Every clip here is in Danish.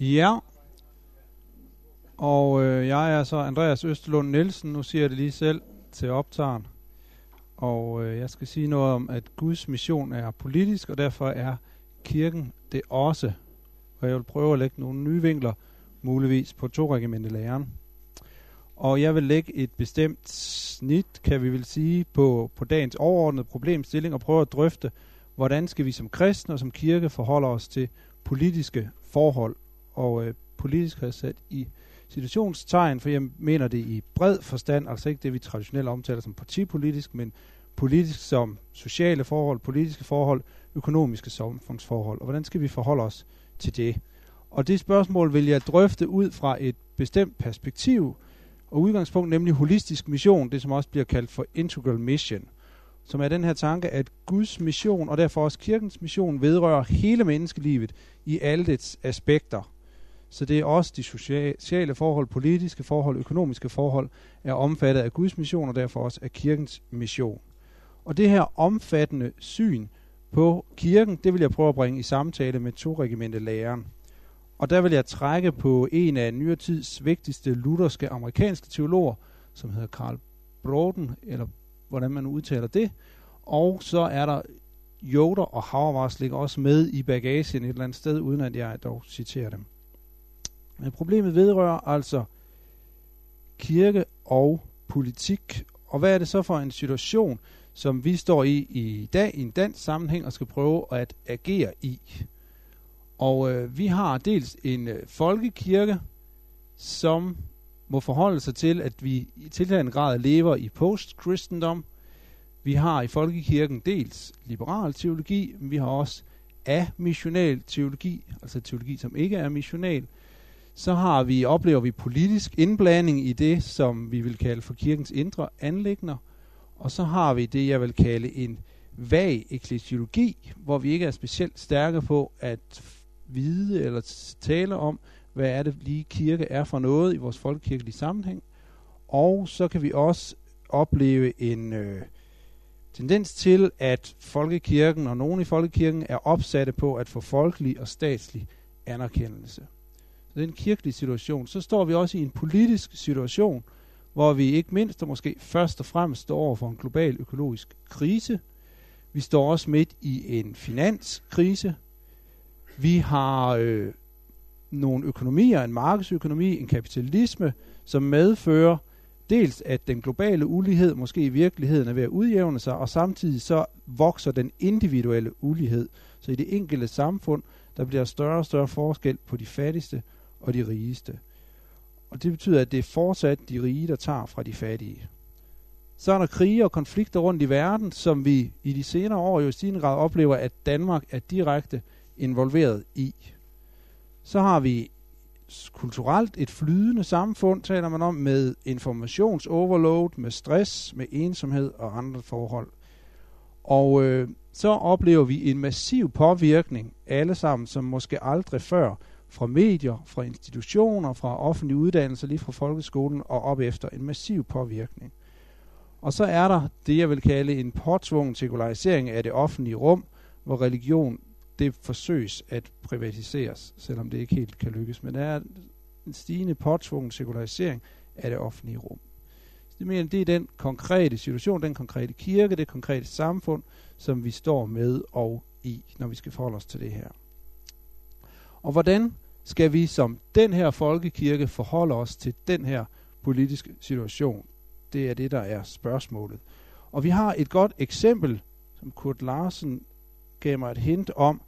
Ja, og øh, jeg er så Andreas Østlund Nielsen, nu siger jeg det lige selv til optageren. Og øh, jeg skal sige noget om, at Guds mission er politisk, og derfor er kirken det også. Og jeg vil prøve at lægge nogle nye vinkler, muligvis på to regimente læren. Og jeg vil lægge et bestemt snit, kan vi vel sige, på, på dagens overordnede problemstilling og prøve at drøfte, hvordan skal vi som kristne og som kirke forholde os til politiske forhold. Og øh, politisk har jeg sat i situationstegn, for jeg mener det i bred forstand, altså ikke det, vi traditionelt omtaler som partipolitisk, men politisk som sociale forhold, politiske forhold, økonomiske samfundsforhold. Og hvordan skal vi forholde os til det? Og det spørgsmål vil jeg drøfte ud fra et bestemt perspektiv og udgangspunkt, nemlig holistisk mission, det som også bliver kaldt for integral mission, som er den her tanke, at Guds mission og derfor også kirkens mission vedrører hele menneskelivet i alle dets aspekter. Så det er også de sociale forhold, politiske forhold, økonomiske forhold, er omfattet af Guds mission og derfor også af kirkens mission. Og det her omfattende syn på kirken, det vil jeg prøve at bringe i samtale med to regimente læreren. Og der vil jeg trække på en af nyere tids vigtigste lutherske amerikanske teologer, som hedder Karl Broden, eller hvordan man udtaler det. Og så er der Joder og Habermas ligger også med i bagagen et eller andet sted, uden at jeg dog citerer dem. Men problemet vedrører altså kirke og politik. Og hvad er det så for en situation, som vi står i i dag i en dansk sammenhæng og skal prøve at agere i? Og øh, vi har dels en øh, folkekirke, som må forholde sig til, at vi i tiltagende grad lever i post-kristendom. Vi har i folkekirken dels liberal teologi, men vi har også ogsåamissional teologi, altså teologi, som ikke er missional. Så har vi, oplever vi politisk indblanding i det, som vi vil kalde for kirkens indre anlægner. Og så har vi det, jeg vil kalde en vag eklesiologi, hvor vi ikke er specielt stærke på at vide eller tale om, hvad er det lige kirke er for noget i vores folkekirkelige sammenhæng. Og så kan vi også opleve en øh, tendens til, at folkekirken og nogen i folkekirken er opsatte på at få folkelig og statslig anerkendelse den det er en kirkelig situation. Så står vi også i en politisk situation, hvor vi ikke mindst og måske først og fremmest står over for en global økologisk krise. Vi står også midt i en finanskrise. Vi har øh, nogle økonomier, en markedsøkonomi, en kapitalisme, som medfører dels, at den globale ulighed måske i virkeligheden er ved at udjævne sig, og samtidig så vokser den individuelle ulighed. Så i det enkelte samfund, der bliver større og større forskel på de fattigste og de rigeste. Og det betyder, at det er fortsat de rige, der tager fra de fattige. Så er der krige og konflikter rundt i verden, som vi i de senere år jo i stigende grad oplever, at Danmark er direkte involveret i. Så har vi kulturelt et flydende samfund, taler man om, med informationsoverload, med stress, med ensomhed og andre forhold. Og øh, så oplever vi en massiv påvirkning, alle sammen, som måske aldrig før, fra medier, fra institutioner, fra offentlige uddannelser, lige fra folkeskolen og op efter. En massiv påvirkning. Og så er der det, jeg vil kalde en påtvungen sekularisering af det offentlige rum, hvor religion det forsøges at privatiseres, selvom det ikke helt kan lykkes. Men der er en stigende påtvungen sekularisering af det offentlige rum. Så det, mener, det er den konkrete situation, den konkrete kirke, det konkrete samfund, som vi står med og i, når vi skal forholde os til det her. Og hvordan skal vi som den her folkekirke forholde os til den her politiske situation? Det er det, der er spørgsmålet. Og vi har et godt eksempel, som Kurt Larsen gav mig et hint om,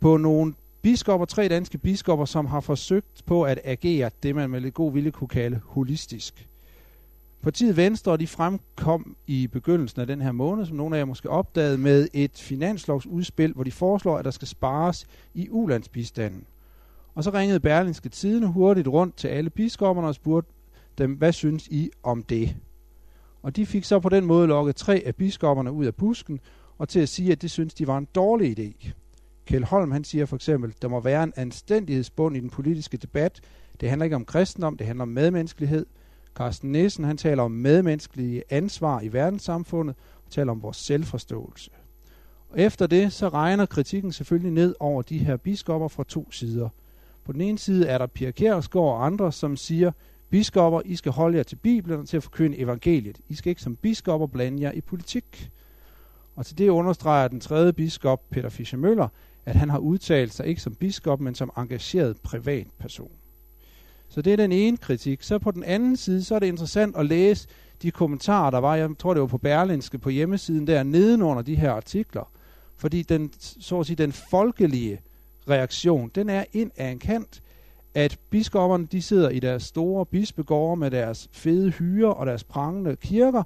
på nogle biskopper, tre danske biskopper, som har forsøgt på at agere det, man med lidt god vilje kunne kalde holistisk. Partiet Venstre, de fremkom i begyndelsen af den her måned, som nogle af jer måske opdagede, med et finanslovsudspil, hvor de foreslår, at der skal spares i ulandsbistanden. Og så ringede Berlingske Tidene hurtigt rundt til alle biskopperne og spurgte dem, hvad synes I om det? Og de fik så på den måde lukket tre af biskopperne ud af busken, og til at sige, at det synes de var en dårlig idé. Kjell Holm han siger for eksempel, der må være en anstændighedsbund i den politiske debat. Det handler ikke om kristendom, det handler om medmenneskelighed. Carsten Nielsen han taler om medmenneskelige ansvar i verdenssamfundet og taler om vores selvforståelse. Og efter det så regner kritikken selvfølgelig ned over de her biskopper fra to sider. På den ene side er der Pia Kjærsgaard og andre, som siger, biskopper, I skal holde jer til Bibelen og til at forkynde evangeliet. I skal ikke som biskopper blande jer i politik. Og til det understreger den tredje biskop, Peter Fischer Møller, at han har udtalt sig ikke som biskop, men som engageret privatperson. Så det er den ene kritik. Så på den anden side, så er det interessant at læse de kommentarer, der var, jeg tror det var på Berlinske på hjemmesiden der, nedenunder de her artikler. Fordi den, så at sige, den folkelige reaktion, den er ind af en kant, at biskopperne de sidder i deres store bispegårde med deres fede hyre og deres prangende kirker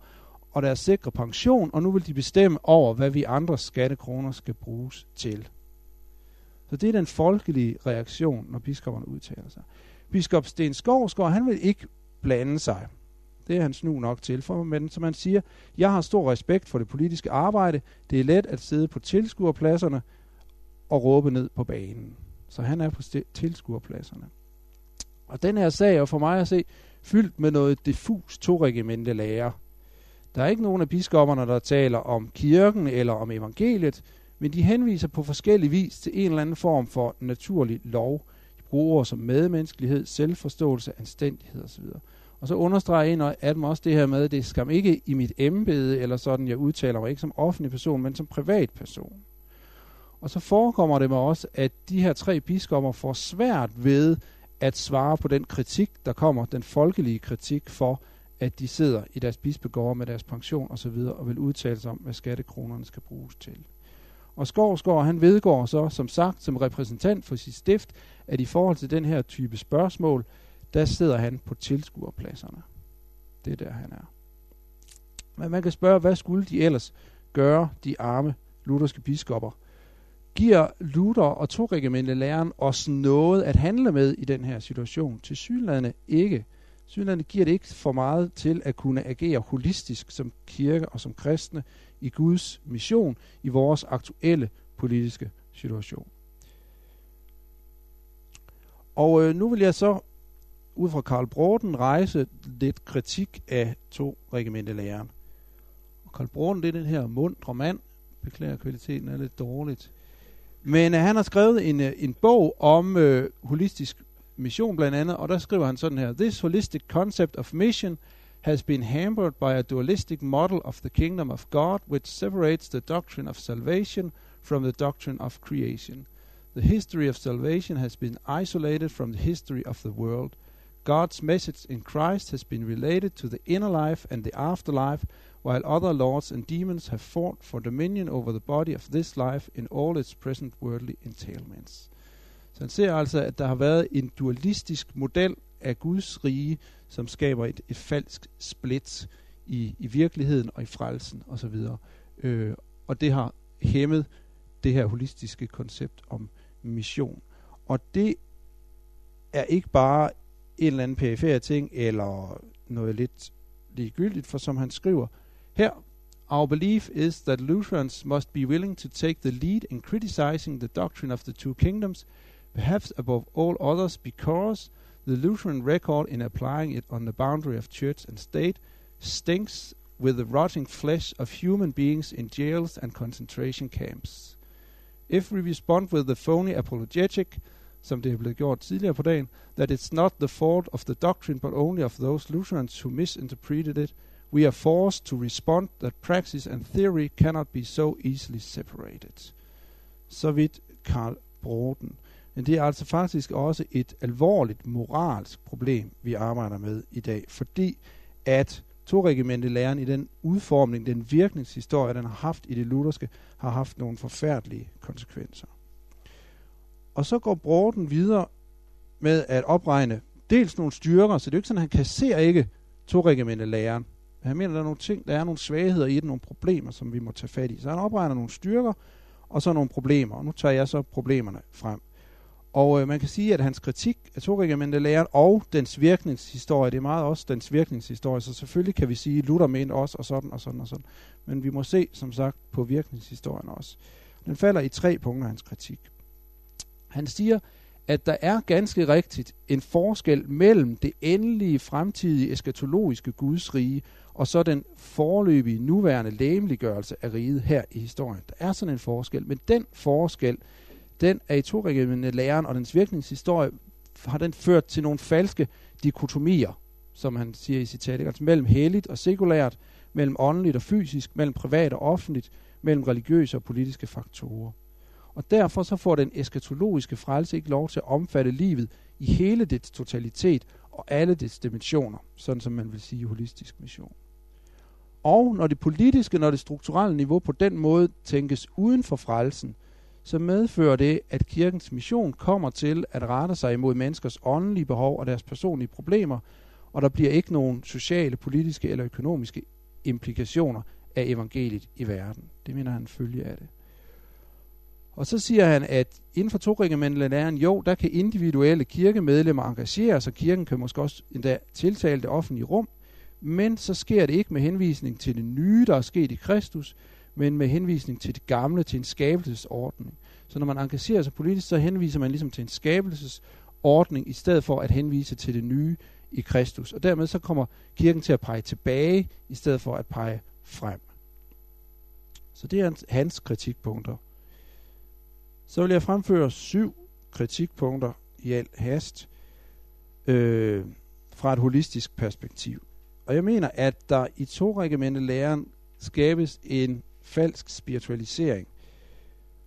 og deres sikre pension, og nu vil de bestemme over, hvad vi andre skattekroner skal bruges til. Så det er den folkelige reaktion, når biskopperne udtaler sig. Biskop Sten Skovsgaard, han vil ikke blande sig. Det er han snu nok til for, men som han siger, jeg har stor respekt for det politiske arbejde. Det er let at sidde på tilskuerpladserne og råbe ned på banen. Så han er på tilskuerpladserne. Og den her sag er for mig at se fyldt med noget diffus to-regimente lærer. Der er ikke nogen af biskopperne, der taler om kirken eller om evangeliet, men de henviser på forskellig vis til en eller anden form for naturlig lov. De bruger ord som medmenneskelighed, selvforståelse, anstændighed osv. Og så understreger en af dem også det her med, at det skam ikke i mit embede, eller sådan, jeg udtaler mig ikke som offentlig person, men som privatperson. Og så forekommer det mig også, at de her tre biskopper får svært ved at svare på den kritik, der kommer, den folkelige kritik for, at de sidder i deres bispegårde med deres pension osv. og vil udtale sig om, hvad skattekronerne skal bruges til. Og Skovsgaard, han vedgår så, som sagt, som repræsentant for sit stift, at i forhold til den her type spørgsmål, der sidder han på tilskuerpladserne. Det er der, han er. Men man kan spørge, hvad skulle de ellers gøre, de arme lutherske biskopper? Giver Luther og to læren os noget at handle med i den her situation? Til synlædende ikke. Synlædende giver det ikke for meget til at kunne agere holistisk som kirke og som kristne i Guds mission i vores aktuelle politiske situation. Og øh, nu vil jeg så ud fra Karl Broden rejse lidt kritik af to regimentelæren. Og Karl Broden, det er den her mundre mand. Beklager, kvaliteten er lidt dårligt. Men uh, han har skrevet en, uh, en bog om uh, holistisk mission blandt andet, og der skriver han sådan her. This holistic concept of mission has been hampered by a dualistic model of the kingdom of God, which separates the doctrine of salvation from the doctrine of creation. The history of salvation has been isolated from the history of the world. God's message in Christ has been related to the inner life and the afterlife, while other lords and demons have fought for dominion over the body of this life in all its present worldly entailments. Så han ser altså, at der har været en dualistisk model af Guds rige, som skaber et, et falsk split i, i virkeligheden og i frelsen osv. Øh, og det har hæmmet det her holistiske koncept om mission. Og det er ikke bare en eller anden perifære ting, eller noget lidt ligegyldigt, for som han skriver her, Our belief is that Lutherans must be willing to take the lead in criticizing the doctrine of the two kingdoms, perhaps above all others because the Lutheran record in applying it on the boundary of church and state stinks with the rotting flesh of human beings in jails and concentration camps. If we respond with the phony apologetic, som det er blevet gjort tidligere på dagen, that it's not the fault of the doctrine but only of those Lutherans who misinterpreted it, we are forced to respond that praxis and theory cannot be so easily separated. Så vidt Karl Broden. Men det er altså faktisk også et alvorligt moralsk problem, vi arbejder med i dag, fordi at to læren i den udformning, den virkningshistorie, den har haft i det lutherske, har haft nogle forfærdelige konsekvenser. Og så går Borden videre med at opregne dels nogle styrker, så det er jo ikke sådan, at han kasserer ikke to læreren. Men han mener, der er nogle ting, der er nogle svagheder i det, nogle problemer, som vi må tage fat i. Så han opregner nogle styrker, og så nogle problemer. Og nu tager jeg så problemerne frem. Og øh, man kan sige, at hans kritik af læren og dens virkningshistorie, det er meget også dens virkningshistorie, så selvfølgelig kan vi sige, at Luther mente også, og sådan og sådan og sådan. Men vi må se, som sagt, på virkningshistorien også. Den falder i tre punkter, hans kritik. Han siger, at der er ganske rigtigt en forskel mellem det endelige fremtidige eskatologiske Guds rige og så den forløbige nuværende læmeliggørelse af riget her i historien. Der er sådan en forskel, men den forskel, den er i to læren og dens virkningshistorie har den ført til nogle falske dikotomier, som han siger i citatet, altså mellem helligt og sekulært, mellem åndeligt og fysisk, mellem privat og offentligt, mellem religiøse og politiske faktorer. Og derfor så får den eskatologiske frelse ikke lov til at omfatte livet i hele dets totalitet og alle dets dimensioner, sådan som man vil sige i holistisk mission. Og når det politiske, når det strukturelle niveau på den måde tænkes uden for frelsen, så medfører det, at kirkens mission kommer til at rette sig imod menneskers åndelige behov og deres personlige problemer, og der bliver ikke nogen sociale, politiske eller økonomiske implikationer af evangeliet i verden. Det mener han følge af det. Og så siger han, at inden for to læren, jo, der kan individuelle kirkemedlemmer engagere sig. Kirken kan måske også endda tiltale det offentlige rum. Men så sker det ikke med henvisning til det nye, der er sket i Kristus, men med henvisning til det gamle, til en skabelsesordning. Så når man engagerer sig politisk, så henviser man ligesom til en skabelsesordning, i stedet for at henvise til det nye i Kristus. Og dermed så kommer kirken til at pege tilbage, i stedet for at pege frem. Så det er hans kritikpunkter. Så vil jeg fremføre syv kritikpunkter i al hast øh, fra et holistisk perspektiv. Og jeg mener, at der i to læren skabes en falsk spiritualisering.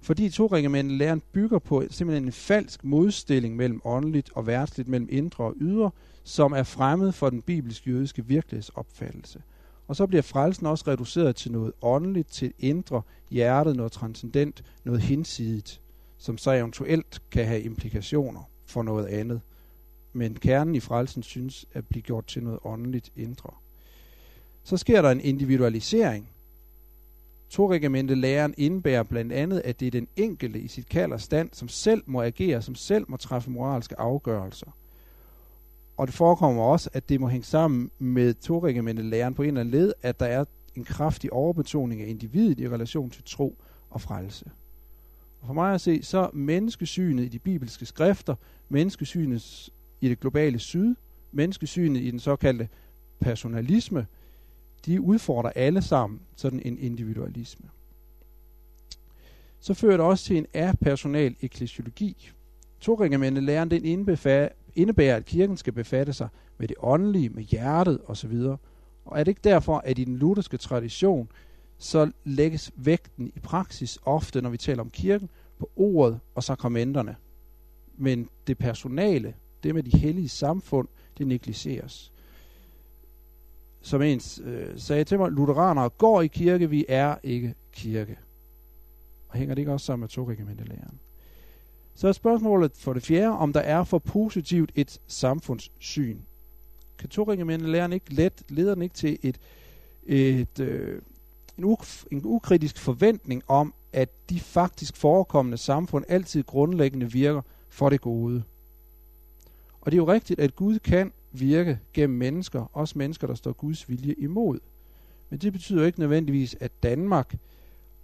Fordi to læren bygger på simpelthen en falsk modstilling mellem åndeligt og værtsligt, mellem indre og ydre, som er fremmed for den bibelsk-jødiske virkelighedsopfattelse. Og så bliver frelsen også reduceret til noget åndeligt, til indre hjertet, noget transcendent, noget hinsidigt som så eventuelt kan have implikationer for noget andet. Men kernen i frelsen synes at blive gjort til noget åndeligt indre. Så sker der en individualisering. Toregimentet læren indebærer blandt andet, at det er den enkelte i sit kald og stand, som selv må agere, som selv må træffe moralske afgørelser. Og det forekommer også, at det må hænge sammen med toregimentet læren på en eller anden led, at der er en kraftig overbetoning af individet i relation til tro og frelse. Og for mig at se, så menneskesynet i de bibelske skrifter, menneskesynet i det globale syd, menneskesynet i den såkaldte personalisme, de udfordrer alle sammen sådan en individualisme. Så fører det også til en apersonal eklesiologi. Toringermændene læren den indebærer, at kirken skal befatte sig med det åndelige, med hjertet osv. Og er det ikke derfor, at i den lutherske tradition, så lægges vægten i praksis ofte, når vi taler om kirken, på ordet og sakramenterne. Men det personale, det med de hellige samfund, det negligeres. Som en øh, sagde til mig, lutheranere går i kirke, vi er ikke kirke. Og hænger det ikke også sammen med togregimentelæren? Så er spørgsmålet for det fjerde, om der er for positivt et samfundssyn. Kan togregimentelæren ikke let, leder den ikke til et, et, øh, en, uk, en ukritisk forventning om, at de faktisk forekommende samfund altid grundlæggende virker for det gode. Og det er jo rigtigt, at Gud kan virke gennem mennesker, også mennesker, der står Guds vilje imod. Men det betyder ikke nødvendigvis, at Danmark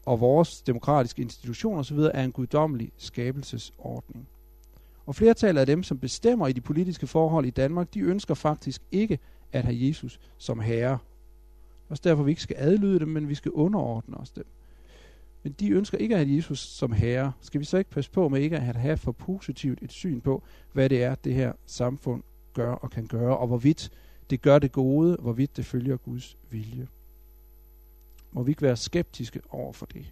og vores demokratiske institutioner osv. er en guddommelig skabelsesordning. Og flertallet af dem, som bestemmer i de politiske forhold i Danmark, de ønsker faktisk ikke at have Jesus som herre. Også derfor vi ikke skal adlyde dem, men vi skal underordne os dem. Men de ønsker ikke at have Jesus som herre. Skal vi så ikke passe på med ikke at have for positivt et syn på, hvad det er, det her samfund gør og kan gøre, og hvorvidt det gør det gode, hvorvidt det følger Guds vilje. Må vi ikke være skeptiske over for det.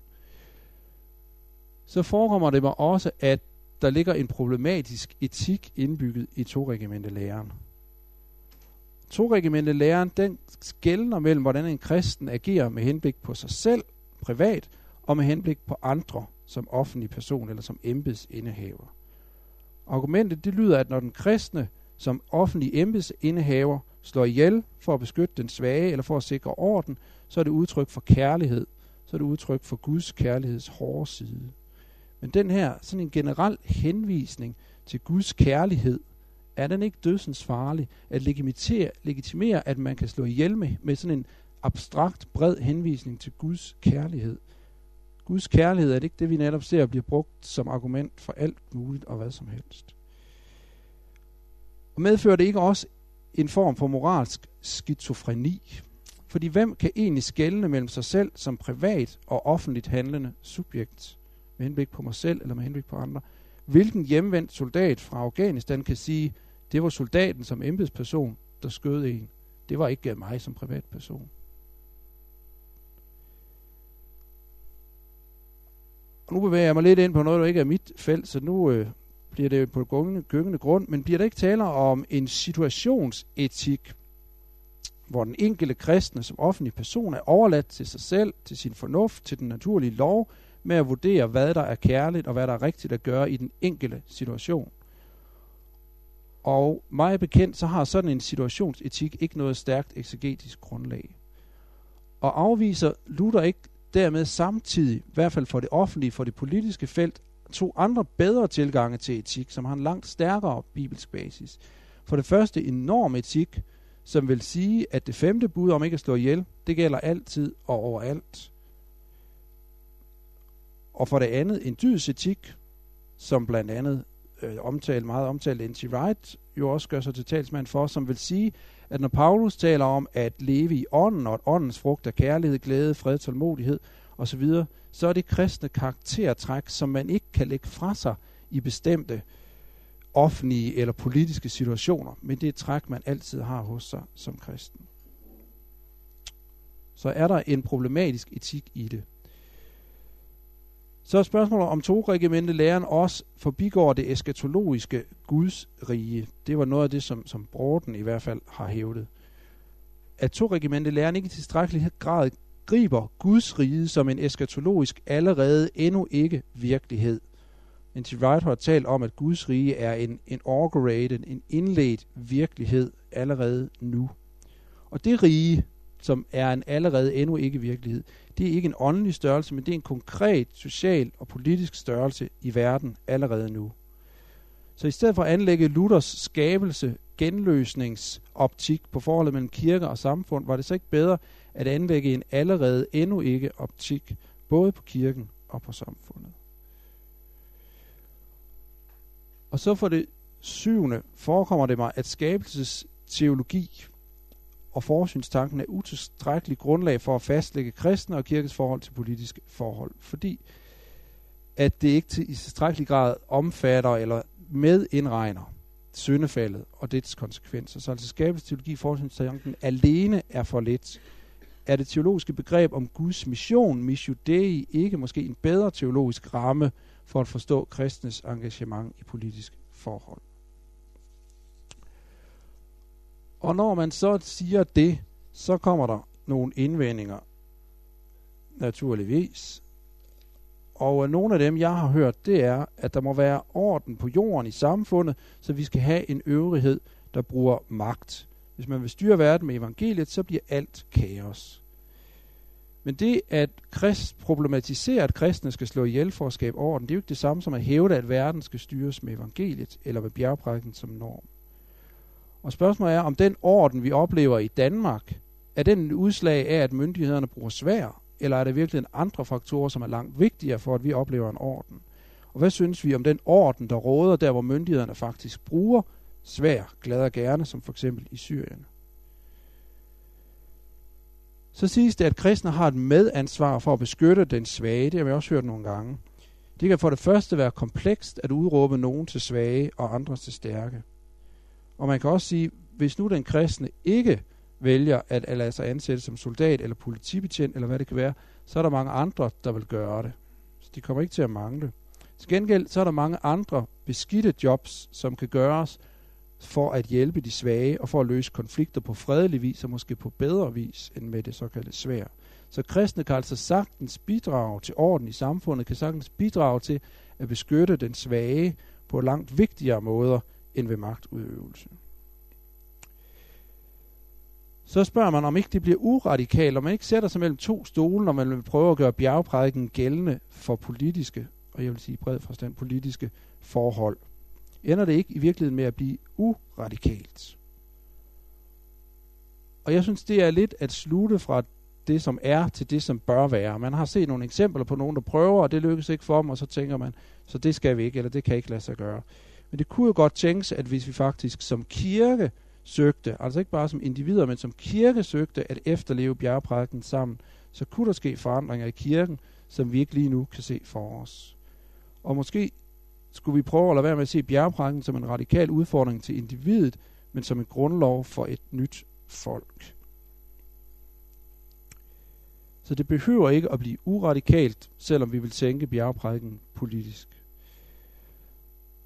Så forekommer det mig også, at der ligger en problematisk etik indbygget i to læreren. To læren, den skældner mellem, hvordan en kristen agerer med henblik på sig selv, privat, og med henblik på andre som offentlig person eller som embedsindehaver. Argumentet det lyder, at når den kristne som offentlig embedsindehaver slår ihjel for at beskytte den svage eller for at sikre orden, så er det udtryk for kærlighed. Så er det udtryk for Guds kærligheds hårde side. Men den her sådan en generel henvisning til Guds kærlighed, er den ikke dødsens farlig at legitimere, legitimere, at man kan slå ihjel med, med sådan en abstrakt, bred henvisning til Guds kærlighed? Guds kærlighed er det ikke det, vi netop ser bliver brugt som argument for alt muligt og hvad som helst. Og medfører det ikke også en form for moralsk skizofreni? Fordi hvem kan egentlig skelne mellem sig selv som privat og offentligt handlende subjekt, med henblik på mig selv eller med henblik på andre? Hvilken hjemvendt soldat fra Afghanistan kan sige, det var soldaten som embedsperson, der skød en. Det var ikke mig som privatperson. Og nu bevæger jeg mig lidt ind på noget, der ikke er mit felt, så nu øh, bliver det på gyngende, gyngende grund. Men bliver der ikke taler om en situationsetik, hvor den enkelte kristne som offentlig person er overladt til sig selv, til sin fornuft, til den naturlige lov, med at vurdere, hvad der er kærligt og hvad der er rigtigt at gøre i den enkelte situation. Og mig bekendt, så har sådan en situationsetik ikke noget stærkt eksegetisk grundlag. Og afviser Luther ikke dermed samtidig, i hvert fald for det offentlige, for det politiske felt, to andre bedre tilgange til etik, som har en langt stærkere bibelsk basis. For det første en norm etik, som vil sige, at det femte bud om ikke at slå ihjel, det gælder altid og overalt. Og for det andet en dydsetik, som blandt andet øh, omtalt, meget omtalt N.T. Wright jo også gør sig til talsmand for, som vil sige, at når Paulus taler om at leve i ånden, og at åndens frugt er kærlighed, glæde, fred, tålmodighed osv., så er det kristne karaktertræk, som man ikke kan lægge fra sig i bestemte offentlige eller politiske situationer, men det er et træk, man altid har hos sig som kristen. Så er der en problematisk etik i det. Så er spørgsmålet om togregimentet læreren også forbigår det eskatologiske Guds rige. Det var noget af det, som, som Borden i hvert fald har hævdet. At togregimente læreren ikke i tilstrækkelig grad griber Guds rige som en eskatologisk allerede endnu ikke virkelighed. N.T. Wright har talt om, at Guds rige er en inaugurated, en indledt virkelighed allerede nu. Og det rige, som er en allerede endnu ikke virkelighed, det er ikke en åndelig størrelse, men det er en konkret social og politisk størrelse i verden allerede nu. Så i stedet for at anlægge Luthers skabelse, genløsningsoptik på forholdet mellem kirke og samfund, var det så ikke bedre at anlægge en allerede endnu ikke optik, både på kirken og på samfundet. Og så for det syvende forekommer det mig, at skabelsesteologi og forsynstanken er utilstrækkelig grundlag for at fastlægge kristne og kirkes forhold til politiske forhold, fordi at det ikke til, i tilstrækkelig grad omfatter eller medindregner syndefaldet og dets konsekvenser. Så altså skabelse, teologi, forsynstanken alene er for lidt. Er det teologiske begreb om Guds mission, missio dei, ikke måske en bedre teologisk ramme for at forstå kristnes engagement i politiske forhold? Og når man så siger det, så kommer der nogle indvendinger, naturligvis. Og øh, nogle af dem, jeg har hørt, det er, at der må være orden på jorden i samfundet, så vi skal have en øvrighed, der bruger magt. Hvis man vil styre verden med evangeliet, så bliver alt kaos. Men det at krist problematisere, at kristne skal slå ihjel for at skabe orden, det er jo ikke det samme som at hævde, at verden skal styres med evangeliet eller med bjergprædiken som norm. Og spørgsmålet er, om den orden, vi oplever i Danmark, er den udslag af, at myndighederne bruger svær, eller er det virkelig en andre faktorer, som er langt vigtigere for, at vi oplever en orden? Og hvad synes vi om den orden, der råder der, hvor myndighederne faktisk bruger svær, glad og gerne, som for eksempel i Syrien? Så siges det, at kristne har et medansvar for at beskytte den svage. Det har vi også hørt nogle gange. Det kan for det første være komplekst at udråbe nogen til svage og andre til stærke. Og man kan også sige, hvis nu den kristne ikke vælger at lade sig ansætte som soldat eller politibetjent, eller hvad det kan være, så er der mange andre, der vil gøre det. Så de kommer ikke til at mangle. Til gengæld så er der mange andre beskidte jobs, som kan gøres for at hjælpe de svage og for at løse konflikter på fredelig vis og måske på bedre vis end med det såkaldte svær. Så kristne kan altså sagtens bidrage til orden i samfundet, kan sagtens bidrage til at beskytte den svage på langt vigtigere måder end ved magtudøvelse. Så spørger man, om ikke det bliver uradikalt, om man ikke sætter sig mellem to stole, når man vil prøve at gøre bjergprædiken gældende for politiske, og jeg vil sige bred forstand politiske forhold. Ender det ikke i virkeligheden med at blive uradikalt? Og jeg synes, det er lidt at slutte fra det, som er, til det, som bør være. Man har set nogle eksempler på nogen, der prøver, og det lykkes ikke for dem, og så tænker man, så det skal vi ikke, eller det kan ikke lade sig gøre. Men det kunne jo godt tænkes, at hvis vi faktisk som kirke søgte, altså ikke bare som individer, men som kirke søgte at efterleve bjergprædiken sammen, så kunne der ske forandringer i kirken, som vi ikke lige nu kan se for os. Og måske skulle vi prøve at lade være med at se bjergprædiken som en radikal udfordring til individet, men som en grundlov for et nyt folk. Så det behøver ikke at blive uradikalt, selvom vi vil sænke bjergprædiken politisk.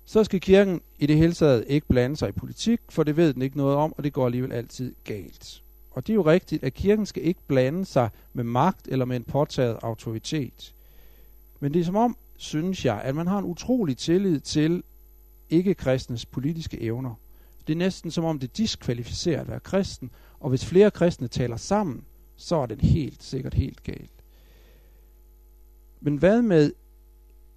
Så skal kirken i det hele taget ikke blande sig i politik, for det ved den ikke noget om, og det går alligevel altid galt. Og det er jo rigtigt, at kirken skal ikke blande sig med magt eller med en påtaget autoritet. Men det er som om, synes jeg, at man har en utrolig tillid til ikke-kristnes politiske evner. Det er næsten som om det diskvalificerer at være kristen, og hvis flere kristne taler sammen, så er den helt sikkert helt galt. Men hvad med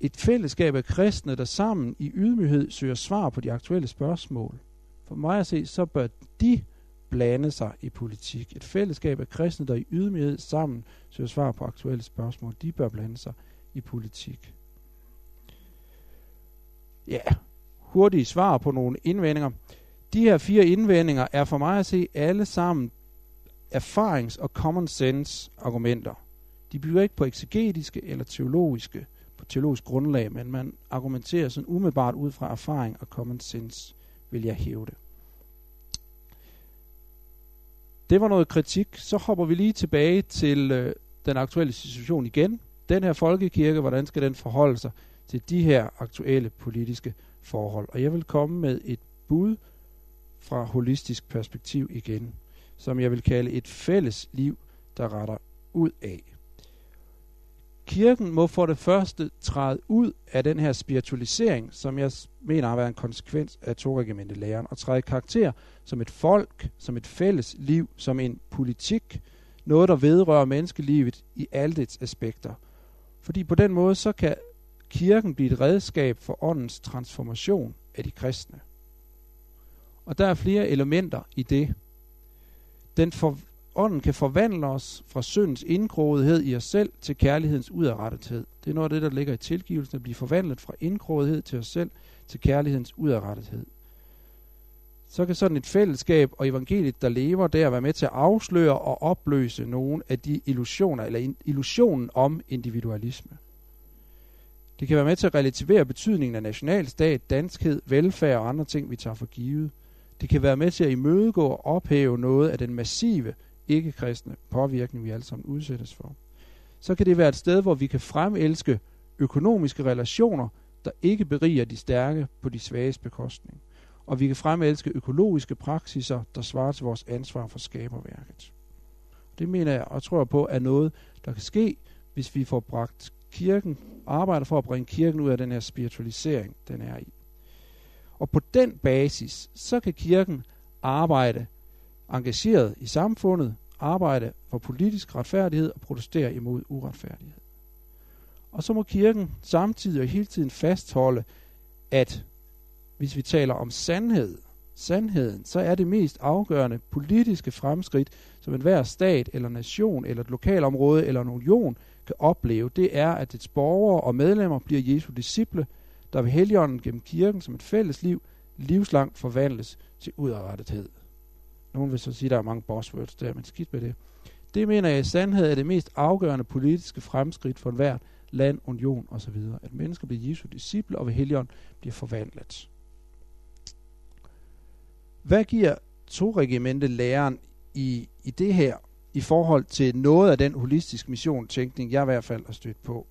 et fællesskab af kristne, der sammen i ydmyghed søger svar på de aktuelle spørgsmål? For mig at se, så bør de blande sig i politik. Et fællesskab af kristne, der i ydmyghed sammen søger svar på aktuelle spørgsmål, de bør blande sig i politik. Ja, hurtige svar på nogle indvendinger. De her fire indvendinger er for mig at se alle sammen erfarings- og common sense argumenter. De bygger ikke på eksegetiske eller teologiske, teologisk grundlag, men man argumenterer sådan umiddelbart ud fra erfaring og common sense, vil jeg hæve det. Det var noget kritik. Så hopper vi lige tilbage til øh, den aktuelle situation igen. Den her folkekirke, hvordan skal den forholde sig til de her aktuelle politiske forhold? Og jeg vil komme med et bud fra holistisk perspektiv igen som jeg vil kalde et fælles liv, der retter ud af. Kirken må for det første træde ud af den her spiritualisering, som jeg mener har været en konsekvens af læren, og træde karakter som et folk, som et fælles liv, som en politik, noget der vedrører menneskelivet i alle dets aspekter. Fordi på den måde så kan kirken blive et redskab for åndens transformation af de kristne. Og der er flere elementer i det. Den for, ånden kan forvandle os fra syndens indgroethed i os selv til kærlighedens udadrettethed. Det er noget af det, der ligger i tilgivelsen, at blive forvandlet fra indgroethed til os selv til kærlighedens udadrettethed. Så kan sådan et fællesskab og evangeliet, der lever der, være med til at afsløre og opløse nogle af de illusioner, eller illusionen om individualisme. Det kan være med til at relativere betydningen af nationalstat, danskhed, velfærd og andre ting, vi tager for givet – det kan være med til at imødegå og ophæve noget af den massive ikke-kristne påvirkning, vi alle sammen udsættes for. Så kan det være et sted, hvor vi kan fremelske økonomiske relationer, der ikke beriger de stærke på de svages bekostning. Og vi kan fremelske økologiske praksiser, der svarer til vores ansvar for skaberværket. Det mener jeg og tror på er noget, der kan ske, hvis vi får bragt kirken, arbejder for at bringe kirken ud af den her spiritualisering, den er i. Og på den basis, så kan kirken arbejde engageret i samfundet, arbejde for politisk retfærdighed og protestere imod uretfærdighed. Og så må kirken samtidig og hele tiden fastholde, at hvis vi taler om sandhed, sandheden, så er det mest afgørende politiske fremskridt, som enhver stat eller nation eller et lokalområde eller en union kan opleve, det er, at dets borgere og medlemmer bliver Jesu disciple, der ved Helligånden gennem kirken som et fælles liv, livslangt forvandles til udrettethed. Nogen vil så sige, at der er mange buzzwords der, men skidt med det. Det mener jeg i sandhed er det mest afgørende politiske fremskridt for hvert land, union osv. At mennesker bliver Jesu disciple og ved Helligånden bliver forvandlet. Hvad giver to-regimente læreren i, i det her i forhold til noget af den holistiske missionstænkning, jeg i hvert fald har stødt på?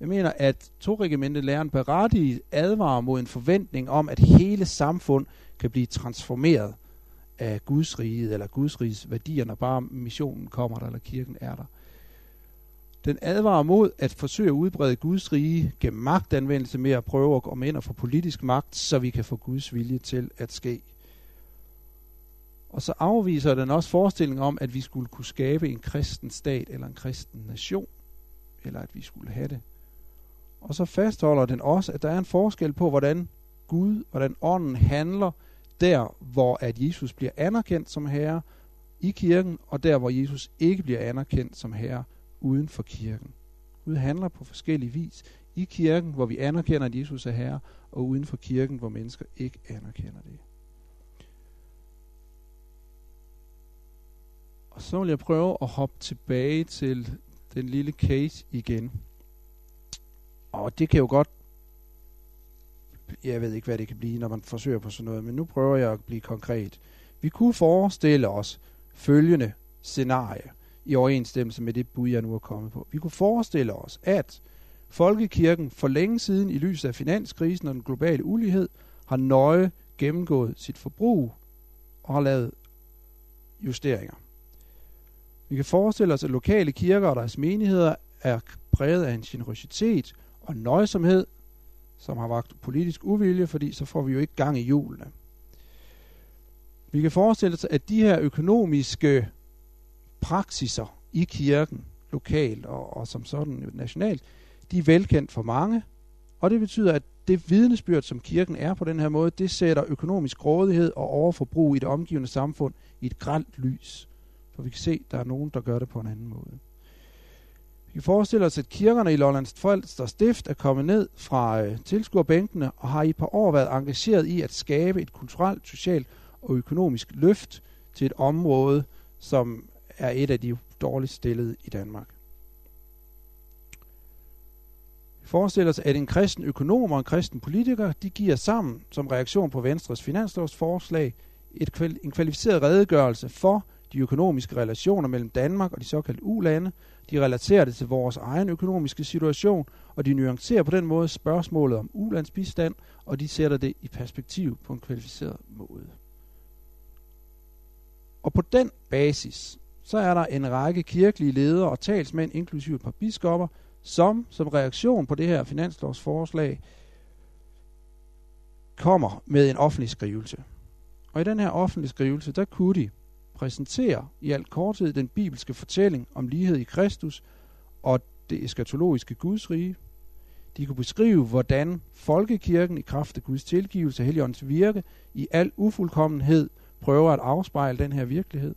Jeg mener, at to regimente læreren berettiget advarer mod en forventning om, at hele samfund kan blive transformeret af Guds rige, eller Guds riges værdier, når bare missionen kommer der, eller kirken er der. Den advarer mod at forsøge at udbrede Guds rige gennem magtanvendelse med at prøve at komme ind og få politisk magt, så vi kan få Guds vilje til at ske. Og så afviser den også forestillingen om, at vi skulle kunne skabe en kristen stat eller en kristen nation, eller at vi skulle have det. Og så fastholder den også, at der er en forskel på, hvordan Gud, hvordan ånden handler der, hvor at Jesus bliver anerkendt som herre i kirken, og der, hvor Jesus ikke bliver anerkendt som herre uden for kirken. Gud handler på forskellige vis. I kirken, hvor vi anerkender, at Jesus er herre, og uden for kirken, hvor mennesker ikke anerkender det. Og så vil jeg prøve at hoppe tilbage til den lille case igen. Og det kan jo godt jeg ved ikke, hvad det kan blive, når man forsøger på sådan noget, men nu prøver jeg at blive konkret. Vi kunne forestille os følgende scenarie i overensstemmelse med det bud, jeg nu er kommet på. Vi kunne forestille os, at Folkekirken for længe siden i lyset af finanskrisen og den globale ulighed har nøje gennemgået sit forbrug og har lavet justeringer. Vi kan forestille os, at lokale kirker og deres menigheder er præget af en generositet og nøjsomhed, som har vagt politisk uvilje, fordi så får vi jo ikke gang i julene. Vi kan forestille os, at de her økonomiske praksiser i kirken, lokalt og, og som sådan nationalt, de er velkendt for mange, og det betyder, at det vidnesbyrd, som kirken er på den her måde, det sætter økonomisk rådighed og overforbrug i det omgivende samfund i et gralt lys. For vi kan se, at der er nogen, der gør det på en anden måde. Vi kan forestille os, at kirkerne i Lollands Falster Stift er kommet ned fra øh, tilskuerbænkene og har i et par år været engageret i at skabe et kulturelt, socialt og økonomisk løft til et område, som er et af de dårligst stillede i Danmark. Vi forestiller os, at en kristen økonom og en kristen politiker, de giver sammen som reaktion på Venstres finanslovsforslag et, en kvalificeret redegørelse for de økonomiske relationer mellem Danmark og de såkaldte U-lande. De relaterer det til vores egen økonomiske situation, og de nuancerer på den måde spørgsmålet om ulandsbistand, og de sætter det i perspektiv på en kvalificeret måde. Og på den basis, så er der en række kirkelige ledere og talsmænd, inklusive et par biskopper, som som reaktion på det her finanslovsforslag kommer med en offentlig skrivelse. Og i den her offentlige skrivelse, der kunne de præsenterer i al korthed den bibelske fortælling om lighed i Kristus og det eskatologiske Guds rige. De kunne beskrive, hvordan folkekirken i kraft af Guds tilgivelse og Helligåndens virke i al ufuldkommenhed prøver at afspejle den her virkelighed.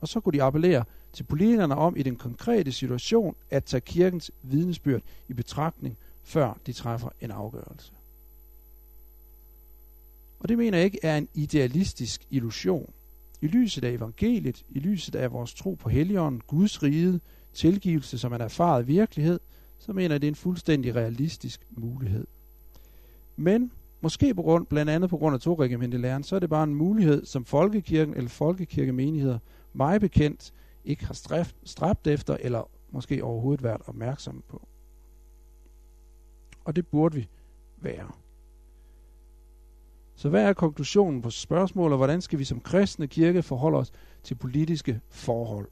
Og så kunne de appellere til politikerne om i den konkrete situation at tage kirkens vidnesbyrd i betragtning, før de træffer en afgørelse. Og det mener jeg ikke er en idealistisk illusion. I lyset af evangeliet, i lyset af vores tro på Helligånden, Guds rige, tilgivelse som en erfaret virkelighed, så mener jeg, det er en fuldstændig realistisk mulighed. Men måske på grund, blandt andet på grund af toregimentelæren, så er det bare en mulighed, som folkekirken eller folkekirkemenigheder, mig bekendt, ikke har stræbt, stræbt efter, eller måske overhovedet været opmærksomme på. Og det burde vi være. Så hvad er konklusionen på spørgsmålet, hvordan skal vi som kristne kirke forholde os til politiske forhold?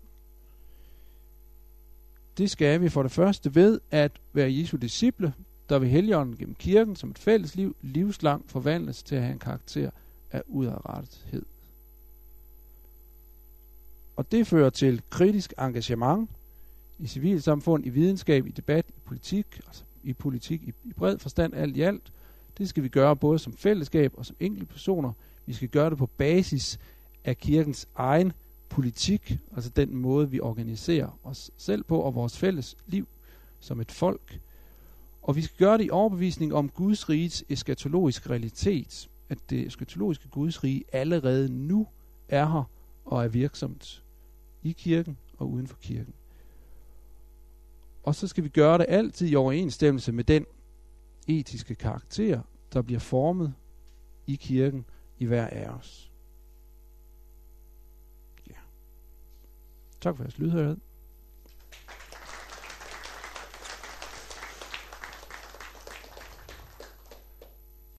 Det skal vi for det første ved at være Jesu disciple, der ved Helligånden gennem kirken som et fælles liv livslang forvandles til at have en karakter af udadrettethed. Og det fører til kritisk engagement i civilsamfund, i videnskab, i debat, i politik, altså i politik i, i bred forstand alt i alt, det skal vi gøre både som fællesskab og som enkelte personer. Vi skal gøre det på basis af kirkens egen politik, altså den måde, vi organiserer os selv på og vores fælles liv som et folk. Og vi skal gøre det i overbevisning om Guds rigets eskatologiske realitet, at det eskatologiske Guds rige allerede nu er her og er virksomt i kirken og uden for kirken. Og så skal vi gøre det altid i overensstemmelse med den etiske karakter, der bliver formet i kirken i hver af os. Ja. Tak for jeres lydhørighed.